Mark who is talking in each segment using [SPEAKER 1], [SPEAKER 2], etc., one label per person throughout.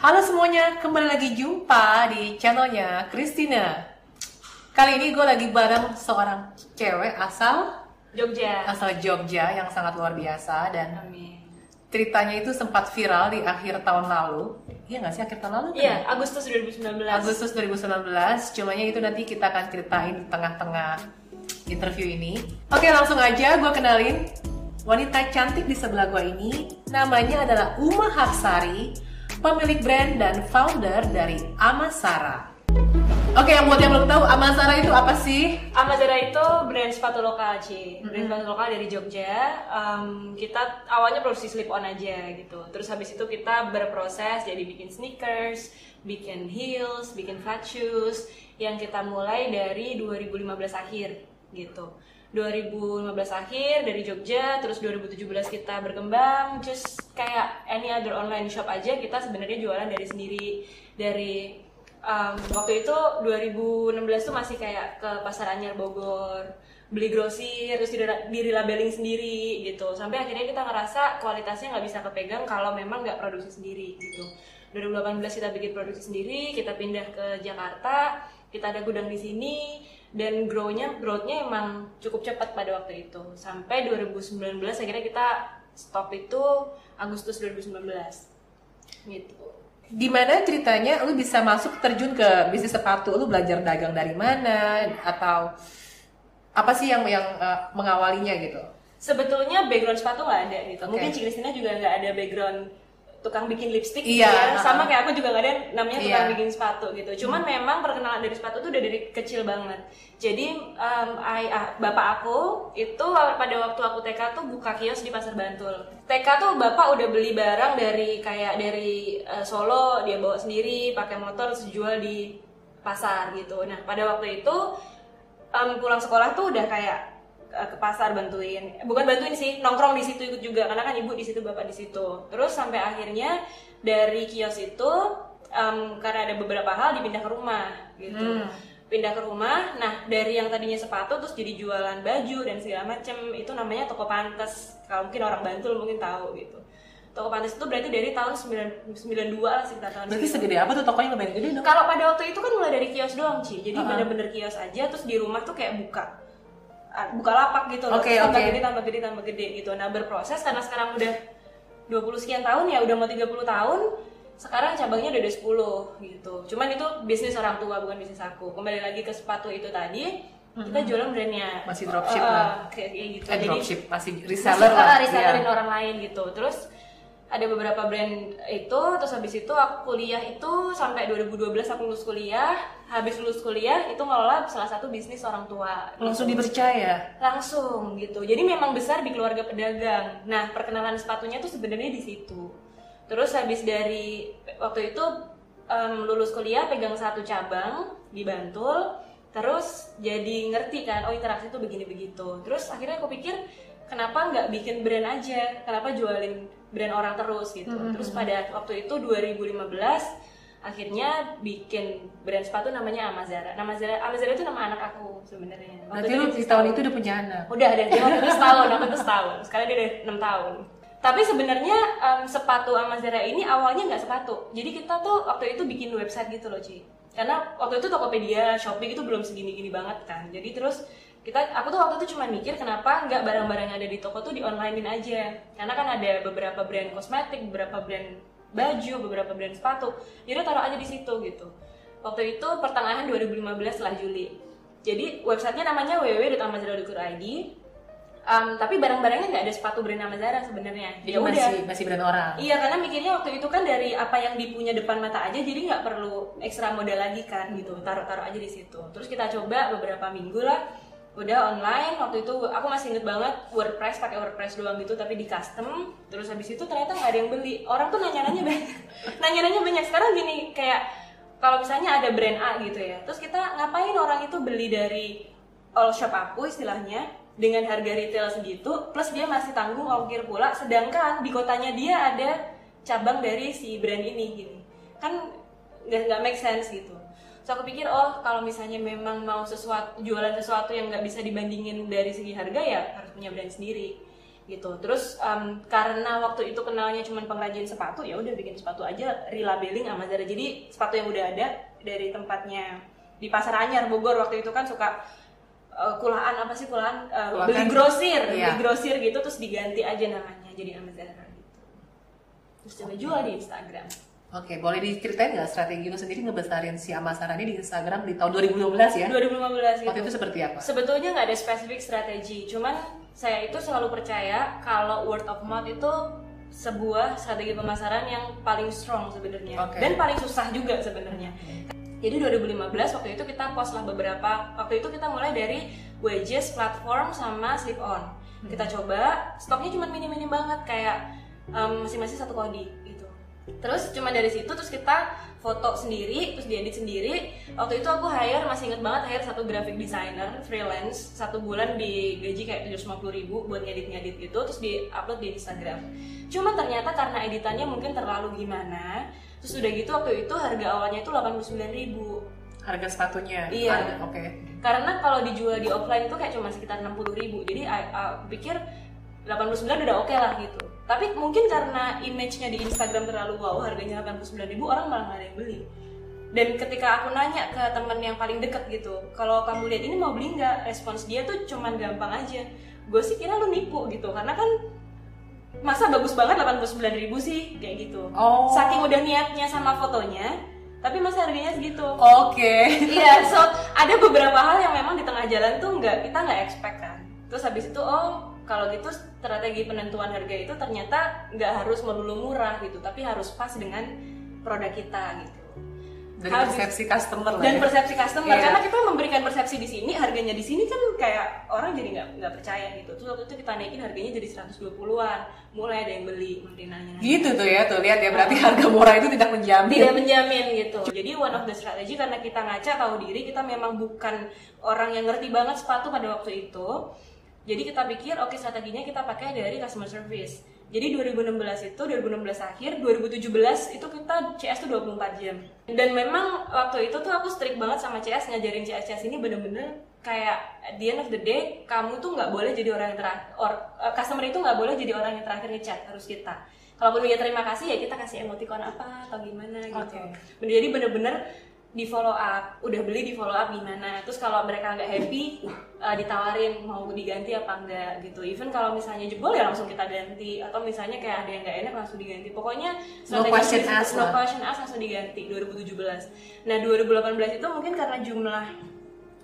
[SPEAKER 1] Halo semuanya, kembali lagi jumpa di channelnya Christina. Kali ini gue lagi bareng seorang cewek asal
[SPEAKER 2] Jogja.
[SPEAKER 1] asal Jogja yang sangat luar biasa dan
[SPEAKER 2] Amin.
[SPEAKER 1] ceritanya itu sempat viral di akhir tahun lalu. Iya nggak sih akhir tahun lalu? kan?
[SPEAKER 2] Iya, Agustus 2019.
[SPEAKER 1] Agustus 2019. Cumanya itu nanti kita akan ceritain di tengah-tengah interview ini. Oke, langsung aja gue kenalin wanita cantik di sebelah gue ini. Namanya adalah Uma Hapsari, pemilik brand dan founder dari Amasara. Oke, yang buat yang belum tahu, Amasara itu apa sih?
[SPEAKER 2] Amazara itu brand sepatu lokal, Ci. Brand sepatu lokal dari Jogja. Em, kita awalnya produksi slip on aja gitu. Terus habis itu kita berproses jadi bikin sneakers, bikin heels, bikin flat shoes yang kita mulai dari 2015 akhir gitu. 2015 akhir dari Jogja, terus 2017 kita berkembang, just kayak any other online shop aja kita sebenarnya jualan dari sendiri. Dari um, waktu itu 2016 tuh masih kayak ke pasar Anyar Bogor beli grosir terus diri, labeling sendiri gitu. Sampai akhirnya kita ngerasa kualitasnya nggak bisa kepegang kalau memang nggak produksi sendiri gitu. 2018 kita bikin produksi sendiri kita pindah ke Jakarta kita ada gudang di sini dan grow-nya growth-nya emang cukup cepat pada waktu itu sampai 2019 akhirnya kita stop itu Agustus 2019 gitu
[SPEAKER 1] Di mana ceritanya lu bisa masuk terjun ke bisnis sepatu? Lu belajar dagang dari mana? Atau apa sih yang yang uh, mengawalinya gitu?
[SPEAKER 2] sebetulnya background sepatu nggak ada gitu.
[SPEAKER 1] Oke.
[SPEAKER 2] Mungkin Ci Christina juga nggak ada background tukang bikin lipstick
[SPEAKER 1] Iya,
[SPEAKER 2] gitu ya.
[SPEAKER 1] uh-uh.
[SPEAKER 2] Sama kayak aku juga nggak ada namanya tukang
[SPEAKER 1] Iya.
[SPEAKER 2] bikin sepatu gitu. Cuman memang perkenalan dari sepatu tuh udah dari kecil banget. Jadi um, I- ah, bapak aku itu pada waktu aku TK tuh buka kios di Pasar Bantul. TK tuh bapak udah beli barang dari kayak dari eh, Solo dia bawa sendiri pakai motor terus jual di pasar gitu. Nah pada waktu itu em, pulang sekolah tuh udah kayak ke pasar bantuin bukan bantuin sih nongkrong di situ ikut juga karena kan ibu di situ bapak di situ terus sampai akhirnya dari kios itu em, karena ada beberapa hal dipindah ke rumah gitu
[SPEAKER 1] Hmm.
[SPEAKER 2] pindah ke rumah nah dari yang tadinya sepatu terus jadi jualan baju dan segala macem itu namanya toko pantes kalau mungkin orang Bantul mungkin tahu gitu toko pantes itu berarti dari tahun 9, 92 lah sekitar tahun
[SPEAKER 1] Berarti segede apa tuh tokonya lumayan gede dong?
[SPEAKER 2] Kalau pada waktu itu kan mulai dari kios doang, Ci. Jadi
[SPEAKER 1] Uh-huh.
[SPEAKER 2] bener-bener kios aja, terus di rumah tuh kayak buka buka lapak gitu loh.
[SPEAKER 1] Oke,
[SPEAKER 2] tambah
[SPEAKER 1] oke.
[SPEAKER 2] gede, tambah gede, tambah gede gitu. Nah, berproses karena sekarang udah 20 sekian tahun ya, udah mau 30 tahun. Sekarang cabangnya udah ada 10 gitu. Cuman itu bisnis orang tua, bukan bisnis aku. Kembali lagi ke sepatu itu tadi, kita jualan brandnya.
[SPEAKER 1] Masih dropship
[SPEAKER 2] Eh, eh,
[SPEAKER 1] lah.
[SPEAKER 2] Kayak kayak gitu.
[SPEAKER 1] Eh,
[SPEAKER 2] Jadi
[SPEAKER 1] dropship masih
[SPEAKER 2] reseller
[SPEAKER 1] reseller lah.
[SPEAKER 2] resellerin
[SPEAKER 1] Iya.
[SPEAKER 2] orang lain gitu terus ada beberapa brand itu terus habis itu aku kuliah itu sampai 2012 aku lulus kuliah. Habis lulus kuliah itu ngelola salah satu bisnis orang tua.
[SPEAKER 1] Langsung
[SPEAKER 2] gitu.
[SPEAKER 1] dipercaya.
[SPEAKER 2] langsung gitu. Jadi memang besar di keluarga pedagang. Nah perkenalan sepatunya tuh sebenarnya di situ. Terus habis dari waktu itu em, lulus kuliah pegang satu cabang di Bantul. Terus jadi ngerti kan oh interaksi tuh begini begitu terus akhirnya aku pikir kenapa nggak bikin brand aja? Kenapa jualin brand orang terus gitu terus pada waktu itu 2015 akhirnya bikin brand sepatu namanya Amazara. Nama Zara, Amazara itu nama anak aku sebenarnya.
[SPEAKER 1] Berarti lu di tahun itu udah punya anak.
[SPEAKER 2] Udah ada dia waktu itu setahun, aku itu setahun. Sekarang dia udah enam tahun. Tapi sebenarnya em, sepatu Amazara ini awalnya nggak sepatu. Jadi kita tuh waktu itu bikin website gitu loh, Ci. Karena waktu itu Tokopedia, Shopee itu belum segini-gini banget kan. Jadi terus kita aku tuh waktu itu cuma mikir kenapa nggak barang-barang yang ada di toko tuh di onlinein aja. Karena kan ada beberapa brand kosmetik, beberapa brand baju, beberapa brand sepatu. Jadi taruh aja di situ gitu. Waktu itu pertengahan 2015 setelah Juli. Jadi websitenya namanya www.amazara.id. Um, tapi barang-barangnya nggak ada sepatu brand Amazara sebenarnya.
[SPEAKER 1] Jadi
[SPEAKER 2] Ya udah.
[SPEAKER 1] masih masih brand orang.
[SPEAKER 2] Iya karena mikirnya waktu itu kan dari apa yang dipunya depan mata aja jadi nggak perlu ekstra modal lagi kan gitu taruh-taruh aja di situ. Terus kita coba beberapa minggu lah udah online waktu itu aku masih inget banget WordPress pakai WordPress doang gitu tapi di custom. Terus habis itu ternyata nggak ada yang beli. Orang tuh nanya-nanya banyak. Nanya-nanya banyak. Sekarang gini kayak kalau misalnya ada brand A gitu ya terus kita ngapain orang itu beli dari all shop aku istilahnya dengan harga retail segitu plus dia masih tanggung ongkir pula. Sedangkan di kotanya dia ada cabang dari si brand ini gitu kan nggak nggak make sense gitu so aku pikir oh kalau misalnya memang mau sesuatu jualan sesuatu yang nggak bisa dibandingin dari segi harga ya harus punya brand sendiri gitu. Terus um, karena waktu itu kenalnya cuma pengrajin sepatu ya udah bikin sepatu aja relabeling sama Zara. Jadi sepatu yang udah ada dari tempatnya di pasar Anyar Bogor waktu itu kan suka uh, kulaan apa sih kulaan? Uh,
[SPEAKER 1] Kulaan.
[SPEAKER 2] beli grosir
[SPEAKER 1] Iya.
[SPEAKER 2] beli grosir gitu terus diganti aja namanya jadi sama Zara gitu. Terus coba jual di Instagram
[SPEAKER 1] Oke, boleh diceritain nggak strategi lu sendiri ngebesarin si Amasara ini di Instagram di tahun 2015 ya?
[SPEAKER 2] 2015 gitu
[SPEAKER 1] Waktu itu seperti apa?
[SPEAKER 2] Sebetulnya nggak ada spesifik strategi, cuman saya itu selalu percaya kalau word of mouth itu sebuah strategi pemasaran yang paling strong sebenarnya
[SPEAKER 1] Oke.
[SPEAKER 2] dan paling susah juga sebenarnya. Jadi 2015 waktu itu kita post lah beberapa. Waktu itu kita mulai dari wages, platform sama slip on. Kita coba, stoknya cuma minim-minim banget kayak em, masing-masing satu kodi. Terus cuma dari situ terus kita foto sendiri, terus diedit sendiri. Waktu itu aku hire masih inget banget hire satu graphic designer freelance satu bulan digaji kayak 750 ribu buat ngedit-ngedit gitu, terus di upload di Instagram. Cuman ternyata karena editannya mungkin terlalu gimana, terus udah gitu waktu itu harga awalnya itu 89 ribu.
[SPEAKER 1] Harga sepatunya?
[SPEAKER 2] Iya.
[SPEAKER 1] Oke.
[SPEAKER 2] Karena kalau dijual di offline itu kayak cuma sekitar 60 ribu, jadi I- aku pikir 89 udah oke lah gitu. Tapi mungkin karena image-nya di Instagram terlalu wow, harganya 89 ribu orang malah nggak ada yang beli. Dan ketika aku nanya ke temen yang paling deket gitu, kalau kamu lihat ini mau beli nggak? Respons dia tuh cuman gampang aja. Gue sih kira lu nipu gitu, karena kan masa bagus banget 89 ribu sih kayak gitu.
[SPEAKER 1] Oh.
[SPEAKER 2] Saking udah niatnya sama fotonya, tapi masa harganya segitu.
[SPEAKER 1] Oke.
[SPEAKER 2] Iya, so ada beberapa hal yang memang di tengah jalan tuh nggak kita nggak expect kan. Terus habis itu oh kalau gitu strategi penentuan harga itu ternyata nggak harus melulu murah gitu, tapi harus pas dengan produk kita gitu.
[SPEAKER 1] Dari
[SPEAKER 2] Habis-
[SPEAKER 1] persepsi customer lah
[SPEAKER 2] Dan
[SPEAKER 1] ya?
[SPEAKER 2] persepsi customer
[SPEAKER 1] Iya.
[SPEAKER 2] karena kita memberikan persepsi di sini harganya di sini kan kayak orang jadi nggak nggak percaya gitu. Terus waktu itu kita naikin harganya jadi 120-an, mulai ada yang beli, mulai nanya.
[SPEAKER 1] Gitu tuh ya, tuh lihat ya berarti harga murah itu tidak menjamin.
[SPEAKER 2] tidak menjamin gitu. Jadi one of the strategy karena kita ngaca tahu diri kita memang bukan orang yang ngerti banget sepatu pada waktu itu. Jadi kita pikir oke strateginya kita pakai dari customer service. Jadi 2016 itu 2016 akhir, 2017 itu kita CS tuh 24 jam. Dan memang waktu itu tuh aku strict banget sama CS ngajarin CS CS ini bener-bener kayak at the end of the day kamu tuh nggak boleh jadi orang yang terakhir, or, uh, customer itu nggak boleh jadi orang yang terakhir ngechat harus kita. Kalaupun dia terima kasih ya kita kasih emoticon apa atau gimana gitu.
[SPEAKER 1] Oke.
[SPEAKER 2] Jadi bener-bener di follow up, udah beli di follow up gimana. Terus kalau mereka nggak happy, uh, ditawarin mau diganti apa enggak gitu. Even kalau misalnya jebol ya langsung kita ganti. Atau misalnya kayak ada yang nggak enak langsung diganti. Pokoknya
[SPEAKER 1] No question asked
[SPEAKER 2] no question asked langsung diganti 2017. Nah 2018 itu mungkin karena jumlah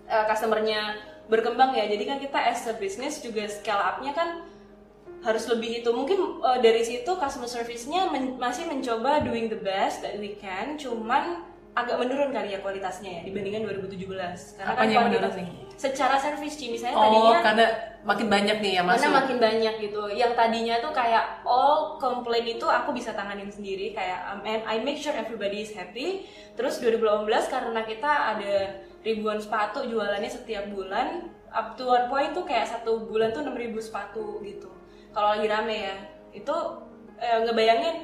[SPEAKER 2] uh, customernya berkembang ya. Jadi kan kita as a business juga scale up-nya kan harus lebih itu mungkin uh, dari situ customer service-nya men- masih mencoba doing the best that we can cuman agak menurun kali ya kualitasnya ya dibandingkan 2017 karena
[SPEAKER 1] Apanya yang menurun
[SPEAKER 2] kuantitas-
[SPEAKER 1] nih?
[SPEAKER 2] secara service Ci misalnya
[SPEAKER 1] Oh,
[SPEAKER 2] tadinya
[SPEAKER 1] karena makin banyak nih yang
[SPEAKER 2] mana
[SPEAKER 1] masuk.
[SPEAKER 2] makin banyak gitu. Yang tadinya tuh kayak all complaint itu aku bisa tanganin sendiri kayak um, and I make sure everybody is happy. Terus 2018 karena kita ada ribuan sepatu jualannya setiap bulan up to one point tuh kayak satu bulan tuh 6000 sepatu gitu. Kalau lagi rame ya. Itu eh, ngebayangin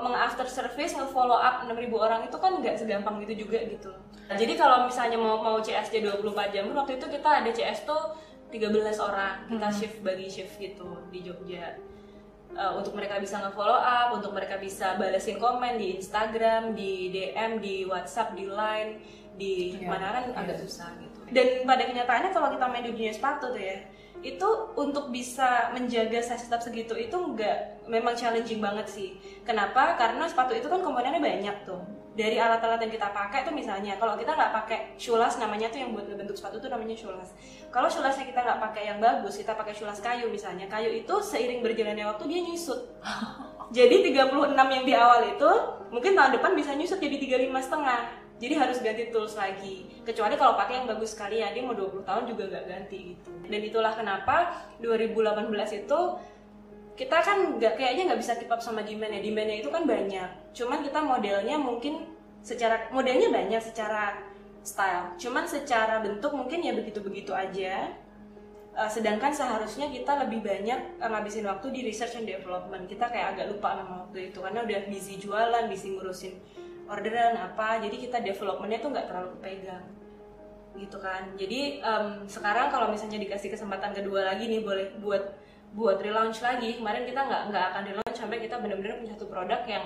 [SPEAKER 2] meng-after service nge-follow up 6000 orang itu kan nggak segampang gitu juga gitu jadi kalau misalnya mau mau CSJ 24 jam waktu itu kita ada CS tuh 13 orang kita shift bagi shift gitu di Jogja Uh, untuk mereka bisa nge-follow up, untuk mereka bisa balesin komen di Instagram, di DM, di WhatsApp, di Line, di
[SPEAKER 1] Iya,
[SPEAKER 2] mana kan
[SPEAKER 1] iya.
[SPEAKER 2] agak susah gitu. Dan pada kenyataannya kalau kita main di dunia sepatu tuh ya, itu untuk bisa menjaga size tetap segitu itu nggak memang challenging banget sih. Kenapa? Karena sepatu itu kan komponennya banyak tuh. Dari alat-alat yang kita pakai tuh misalnya, kalau kita nggak pakai shulas namanya tuh yang buat ngebentuk sepatu tuh namanya shulas. Kalau shulasnya kita nggak pakai yang bagus, kita pakai shulas kayu misalnya, kayu itu seiring berjalannya waktu dia nyusut. Jadi 36 yang di awal itu mungkin tahun depan bisa nyusut jadi 35 setengah. Jadi harus ganti tools lagi. Kecuali kalau pakai yang bagus sekali ya, dia mau 20 tahun juga nggak ganti gitu. Dan itulah kenapa 2018 itu kita kan nggak kayaknya nggak bisa keep up sama demand ya. Demandnya itu kan banyak. Cuman kita modelnya mungkin secara modelnya banyak secara style. Cuman secara bentuk mungkin ya begitu-begitu aja. Uh, sedangkan seharusnya kita lebih banyak uh, ngabisin waktu di research and development kita kayak agak lupa sama waktu itu karena udah busy jualan, busy ngurusin orderan apa jadi kita developmentnya tuh nggak terlalu kepegang gitu kan. Jadi em, sekarang kalau misalnya dikasih kesempatan kedua lagi nih boleh buat buat relaunch lagi kemarin kita nggak nggak akan relaunch sampai kita benar-benar punya satu produk yang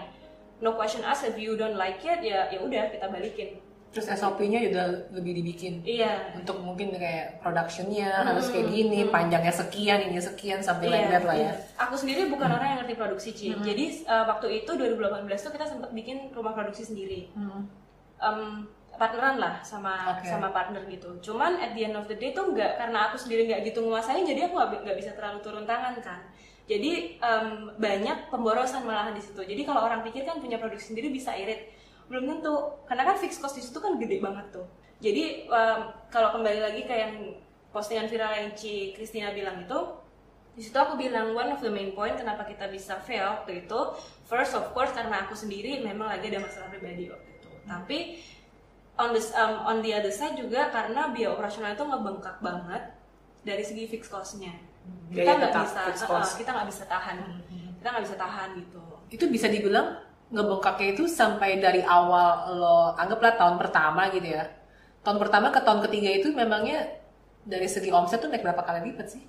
[SPEAKER 2] no question asked if you don't like it ya ya udah kita balikin
[SPEAKER 1] Terus SOP-nya juga lebih dibikin.
[SPEAKER 2] iya
[SPEAKER 1] Untuk mungkin kayak productionnya harus kayak gini, panjangnya sekian, ini sekian, sampai like
[SPEAKER 2] Iya,
[SPEAKER 1] that lah ya.
[SPEAKER 2] iya. Aku sendiri bukan orang yang ngerti produksi Ci. Jadi uh, waktu itu 2018 tuh kita sempat bikin rumah produksi sendiri.
[SPEAKER 1] Hmm.
[SPEAKER 2] Em, partneran lah sama
[SPEAKER 1] Oke.
[SPEAKER 2] sama partner gitu. Cuman at the end of the day tuh nggak karena aku sendiri nggak gitu nguasain, jadi aku nggak bi- nggak bisa terlalu turun tangan kan. Jadi em, banyak pemborosan malahan di situ. Jadi kalau orang pikir kan punya produksi sendiri bisa irit, belum tentu. Karena kan fixed cost di situ kan gede banget tuh. Jadi em, kalau kembali lagi ke yang postingan viral yang Ci Christina bilang itu, di situ aku bilang one of the main point kenapa kita bisa fail waktu itu first of course karena aku sendiri memang lagi ada masalah pribadi waktu itu tapi on the um, on the other side juga karena biaya operasional itu ngebengkak banget dari segi fixed cost-nya kita
[SPEAKER 1] Biaya
[SPEAKER 2] nggak bisa
[SPEAKER 1] fixed
[SPEAKER 2] uh,
[SPEAKER 1] cost.
[SPEAKER 2] kita nggak bisa tahan kita nggak bisa tahan gitu
[SPEAKER 1] Itu bisa dibilang ngebengkaknya itu sampai dari awal lo anggaplah tahun pertama gitu ya. Tahun pertama ke tahun ketiga itu memangnya dari segi omset tuh naik berapa kali lipat sih?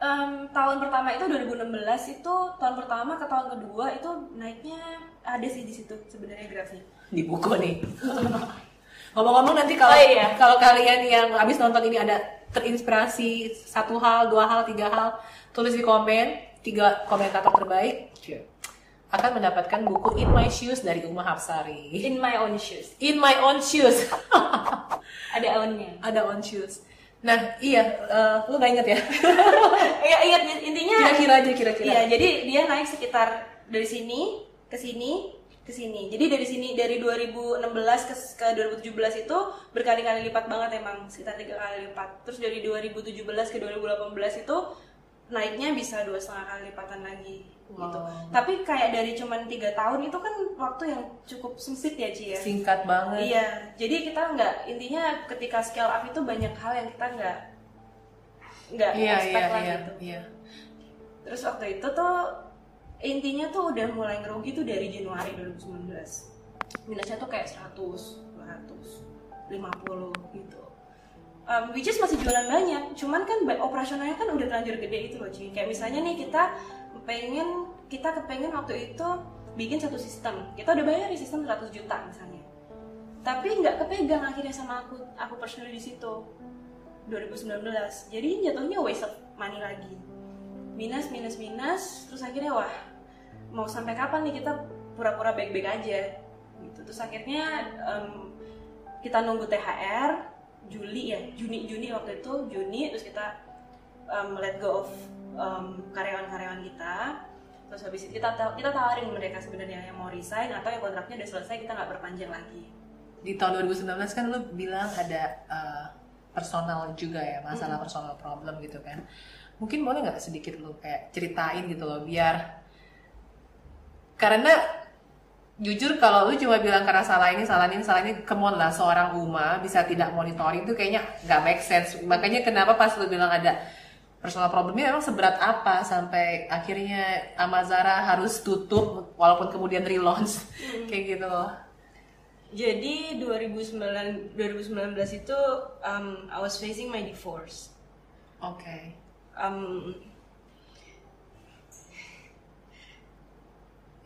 [SPEAKER 2] Em, tahun pertama itu 2016 itu tahun pertama ke tahun kedua itu naiknya ada sih di situ sebenarnya grafnya
[SPEAKER 1] Di buku nih. Ngomong-ngomong nanti kalau
[SPEAKER 2] Oh, iya.
[SPEAKER 1] kalau kalian yang habis nonton ini ada terinspirasi satu hal, dua hal, tiga hal, tulis di komen tiga komentator terbaik akan mendapatkan buku In My Shoes dari Uma Hapsari.
[SPEAKER 2] in my own shoes
[SPEAKER 1] In My Own Shoes.
[SPEAKER 2] ada ownnya
[SPEAKER 1] ada on shoes. Nah, iya, eh, lu gak inget ya?
[SPEAKER 2] Iya, ingat intinya
[SPEAKER 1] Kira-kira aja, kira-kira.
[SPEAKER 2] Iya, jadi dia naik sekitar dari sini ke sini ke sini. Jadi dari sini dari 2016 ke, ke 2017 itu berkali-kali lipat banget emang sekitar tiga kali lipat. Terus dari 2017 ke 2018 itu naiknya bisa dua setengah kali lipatan lagi gitu.
[SPEAKER 1] Wow.
[SPEAKER 2] Tapi kayak dari cuman tiga tahun itu kan waktu yang cukup sempit ya Ci ya.
[SPEAKER 1] Singkat banget.
[SPEAKER 2] Iya, jadi kita nggak intinya ketika scale up itu banyak hal yang kita nggak nggak
[SPEAKER 1] Iya,
[SPEAKER 2] expect
[SPEAKER 1] iya,
[SPEAKER 2] lah
[SPEAKER 1] iya,
[SPEAKER 2] gitu.
[SPEAKER 1] iya.
[SPEAKER 2] Terus waktu itu tuh intinya tuh udah mulai ngerugi tuh dari Januari 2019. Minusnya tuh kayak 100, 200, 50 gitu. Um, which is masih jualan banyak, cuman kan operasionalnya kan udah terlanjur gede itu loh Ci. Kayak misalnya nih kita pengen, kita kepengen waktu itu bikin satu sistem. Kita udah bayar di sistem 100 juta misalnya. Tapi nggak kepegang akhirnya sama aku, aku personally di situ. 2019. Jadi jatuhnya waste of money lagi minus minus minus terus akhirnya wah mau sampai kapan nih kita pura-pura baik-baik aja gitu terus akhirnya em, kita nunggu THR Juli ya Juni Juni waktu itu Juni terus kita em, let go of em, karyawan-karyawan kita. Terus habis itu kita ta- kita tawarin mereka sebenarnya yang mau resign atau yang kontraknya udah selesai kita nggak perpanjang lagi.
[SPEAKER 1] Di tahun 2019 kan lu bilang ada eh, personal juga ya, masalah personal problem gitu kan. Mungkin boleh nggak sedikit lu kayak ceritain gitu loh, biar karena jujur kalau lu cuma bilang karena salah ini salah ini salah ini come on lah seorang Uma bisa tidak monitoring itu kayaknya nggak make sense. Makanya kenapa pas lu bilang ada personal problemnya memang seberat apa sampai akhirnya Amazara harus tutup walaupun kemudian relaunch? Kayak gitu loh.
[SPEAKER 2] Jadi 2009 2019 itu em, I was facing my divorce.
[SPEAKER 1] Oke.
[SPEAKER 2] Um,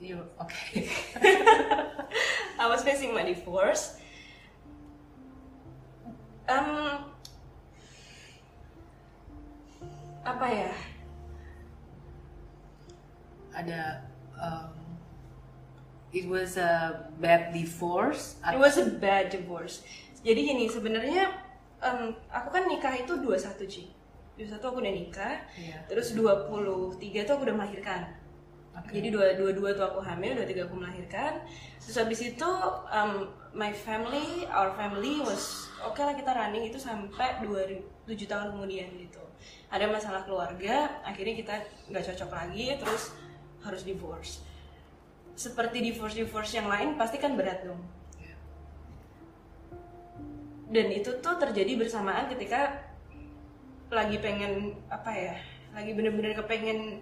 [SPEAKER 1] You oke.
[SPEAKER 2] I was facing my divorce. Um, apa ya?
[SPEAKER 1] Ada um, it was a bad divorce.
[SPEAKER 2] It was a bad divorce. Jadi gini sebenarnya em, aku kan nikah itu 21 Ci. 21 aku udah nikah.
[SPEAKER 1] Iya.
[SPEAKER 2] Terus 23 tuh aku udah melahirkan.
[SPEAKER 1] Oke.
[SPEAKER 2] Jadi dua dua dua tuh aku hamil, dua tiga aku melahirkan. Terus habis itu um, my family, our family was oke lah kita running itu sampai 2007 tahun kemudian gitu. Ada masalah keluarga, akhirnya kita nggak cocok lagi, terus harus divorce. Seperti divorce divorce yang lain pasti kan berat dong. Dan itu tuh terjadi bersamaan ketika lagi pengen apa ya, lagi bener-bener kepengen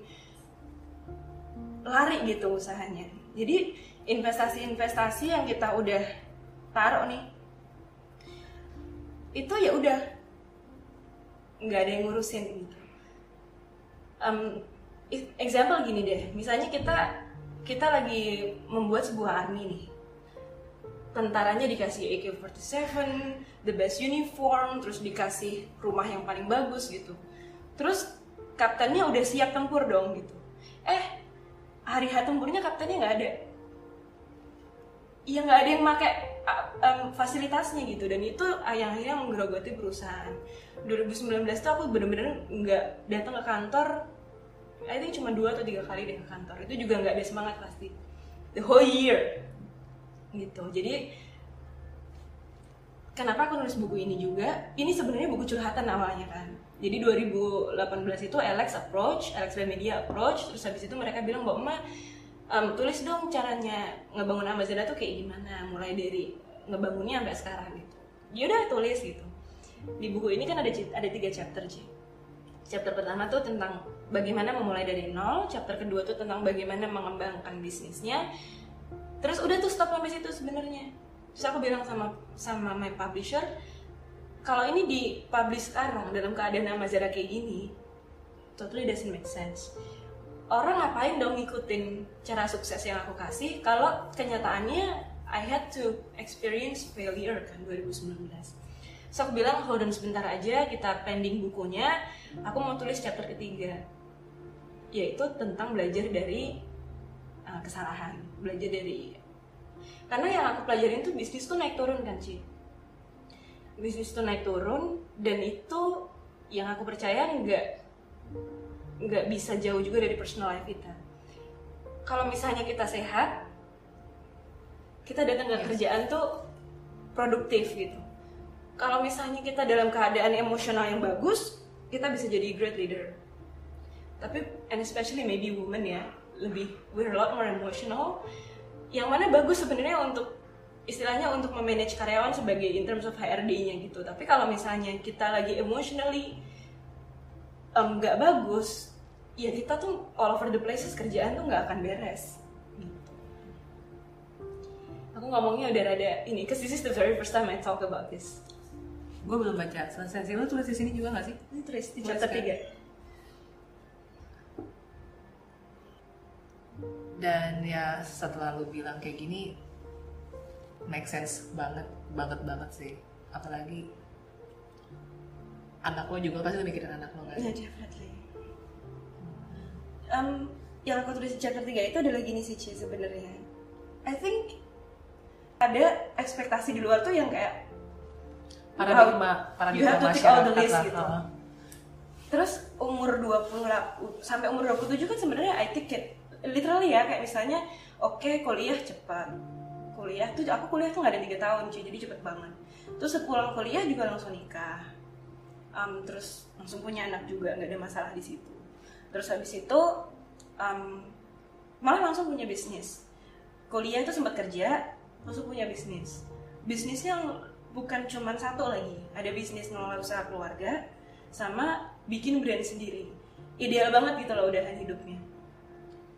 [SPEAKER 2] lari gitu usahanya. Jadi investasi-investasi yang kita udah taruh nih, itu ya udah nggak ada yang ngurusin gitu. I- example gini deh misalnya kita kita lagi membuat sebuah army nih tentaranya dikasih AK-47 the best uniform terus dikasih rumah yang paling bagus gitu terus kaptennya udah siap tempur dong gitu eh hari H tempurnya kaptennya nggak ada. Ya nggak ada yang pakai um, fasilitasnya gitu. Dan itu yang akhirnya menggerogoti perusahaan. 2019 tuh aku bener-bener nggak datang ke kantor. I think cuma dua atau tiga kali deh ke kantor. Itu juga nggak ada semangat pasti. The whole year. Gitu. Jadi kenapa aku nulis buku ini juga? Ini sebenarnya buku curhatan namanya kan jadi 2018 itu Alex approach Alex dan media approach terus habis itu mereka bilang bahwa emak em, tulis dong caranya ngebangun Amazon tuh kayak gimana mulai dari ngebangunnya sampai sekarang gitu. Yaudah tulis gitu. Di buku ini kan ada ada tiga chapter sih chapter pertama tuh tentang bagaimana memulai dari nol chapter kedua tuh tentang bagaimana mengembangkan bisnisnya. Terus udah tuh stop sampai situ sebenarnya. Terus aku bilang sama sama my publisher kalau ini di publish sekarang dalam keadaan Amazara kayak gini totally doesn't make sense. Orang ngapain dong ngikutin cara sukses yang aku kasih kalau kenyataannya I had to experience failure kan 2019 so aku bilang hold on sebentar aja kita pending bukunya. Aku mau tulis chapter ketiga yaitu tentang belajar dari uh, kesalahan belajar dari karena yang aku pelajarin tuh bisnis tuh naik turun kan Ci bisnis tuh naik turun dan itu yang aku percaya nggak nggak bisa jauh juga dari personal life kita. Kalau misalnya kita sehat kita datang ke kerjaan tuh produktif gitu. Kalau misalnya kita dalam keadaan emosional yang bagus kita bisa jadi great leader. Tapi and especially maybe women ya lebih we're a lot more emotional. Yang mana bagus sebenarnya untuk istilahnya untuk memanage karyawan sebagai in terms of HRD-nya gitu tapi kalau misalnya kita lagi emotionally em, nggak bagus ya kita tuh all over the places kerjaan tuh nggak akan beres gitu. aku ngomongnya udah rada ini cause this is the very first time I talk about this
[SPEAKER 1] Gue belum baca. Sensasi lu tulis di sini juga gak sih?
[SPEAKER 2] ini tulis di chapter
[SPEAKER 1] kan?
[SPEAKER 2] 3
[SPEAKER 1] Dan ya setelah lu bilang kayak gini, make sense banget, banget banget sih. Apalagi anak lo juga pasti mikirin anak lo gak
[SPEAKER 2] Ya definitely. Um, yang aku tulis di chapter 3 itu adalah gini sih Ci sebenarnya. I think ada ekspektasi di luar tuh yang kayak
[SPEAKER 1] Paradigma,
[SPEAKER 2] you have
[SPEAKER 1] paradigma
[SPEAKER 2] to tick all the list gitu.
[SPEAKER 1] Heeh.
[SPEAKER 2] Terus umur 20 lah, sampai umur 27 kan sebenarnya I think it, literally ya kayak misalnya oke kuliah cepat. Kuliah tuh aku kuliah tuh nggak ada tiga tahun cuy, jadi cepet banget. Terus sepulang kuliah juga langsung nikah. Um, terus langsung punya anak juga nggak ada masalah di situ. Terus habis itu um, malah langsung punya bisnis. Kuliah itu sempat kerja, langsung punya bisnis. Bisnisnya bukan cuma satu lagi, ada bisnis ngelola usaha keluarga, sama bikin brand sendiri. Ideal banget gitu loh udahan hidupnya.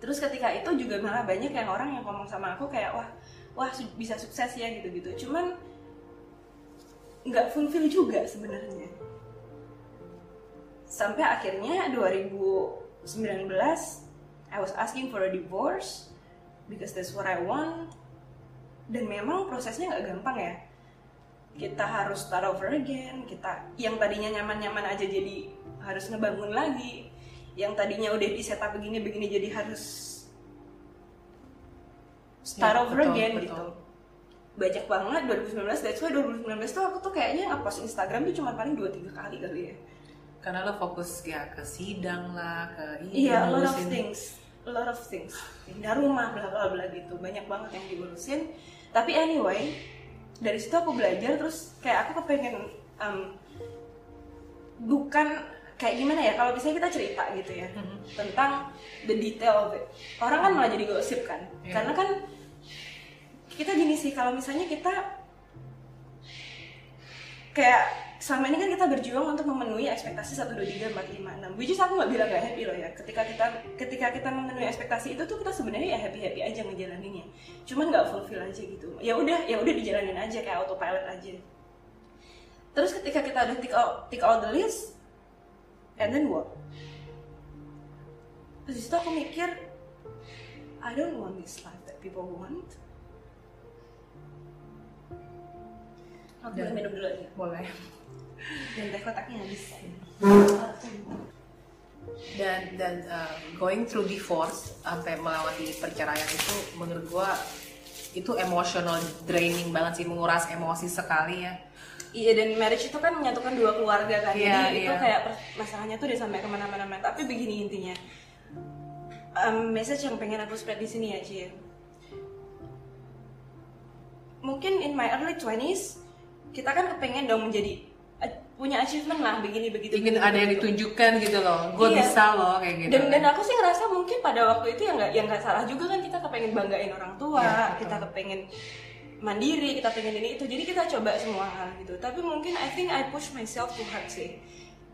[SPEAKER 2] Terus ketika itu juga malah banyak yang orang yang ngomong sama aku kayak wah wah bisa sukses ya gitu-gitu. Cuman nggak fulfill juga sebenarnya. Sampai akhirnya 2019 I was asking for a divorce because that's what I want. Dan memang prosesnya nggak gampang ya kita harus start over again kita yang tadinya nyaman-nyaman aja jadi harus ngebangun lagi yang tadinya udah di setup begini begini jadi harus start
[SPEAKER 1] Ya,
[SPEAKER 2] over
[SPEAKER 1] betul,
[SPEAKER 2] again
[SPEAKER 1] betul.
[SPEAKER 2] gitu banyak banget 2019 that's why 2019 tuh aku tuh kayaknya ngepost Instagram tuh cuma paling 2-3 kali kali ya
[SPEAKER 1] Karena lo fokus ya ke sidang lah, ke ini,
[SPEAKER 2] Iya, a lot of things, a lot of things. Pindah rumah, bla bla bla gitu, banyak banget yang diurusin. Tapi anyway, dari situ aku belajar terus kayak aku kepengen um, bukan kayak gimana ya kalau misalnya kita cerita gitu ya tentang the detail of it. Orang kan malah jadi gosip kan,
[SPEAKER 1] Iya.
[SPEAKER 2] karena kan kita gini sih kalau misalnya kita kayak selama ini kan kita berjuang untuk memenuhi ekspektasi 1, 2, 3, 4, 5, 6 which is aku nggak bilang gak happy loh ya. Ketika kita ketika kita memenuhi ekspektasi itu tuh kita sebenarnya ya happy happy aja ngejalaninnya. Cuman nggak fulfill aja gitu. Ya udah ya udah dijalanin aja kayak autopilot aja. Terus ketika kita udah tick all, tick all the list and then what? Terus itu aku mikir I don't want this life that people want. Aku
[SPEAKER 1] Dan-
[SPEAKER 2] minum dulu aja
[SPEAKER 1] boleh.
[SPEAKER 2] Dan teh kotaknya habis.
[SPEAKER 1] Dan dan uh, going through divorce sampai melewati perceraian itu menurut gua itu emotional draining banget sih menguras emosi sekali ya
[SPEAKER 2] Iya dan marriage itu kan menyatukan dua keluarga kan.
[SPEAKER 1] Iya,
[SPEAKER 2] Jadi itu
[SPEAKER 1] iya.
[SPEAKER 2] kayak masalahnya tuh udah sampai ke mana-mana. Tapi begini intinya. Em, Message yang pengen aku spread di sini ya Ci. Mungkin in my early 20s Kita kan kepengen dong menjadi eh, Punya achievement lah begini begitu
[SPEAKER 1] ingin
[SPEAKER 2] begini,
[SPEAKER 1] ada yang ditunjukkan gitu loh. Gue
[SPEAKER 2] Iya.
[SPEAKER 1] bisa loh kayak gitu.
[SPEAKER 2] Dan dan aku sih ngerasa mungkin pada waktu itu yang nggak yang nggak salah juga kan kita kepengen banggain orang tua
[SPEAKER 1] betul.
[SPEAKER 2] kita kepengen mandiri kita pengen ini itu. Jadi kita coba semua hal gitu. Tapi mungkin I think I push myself too hard sih.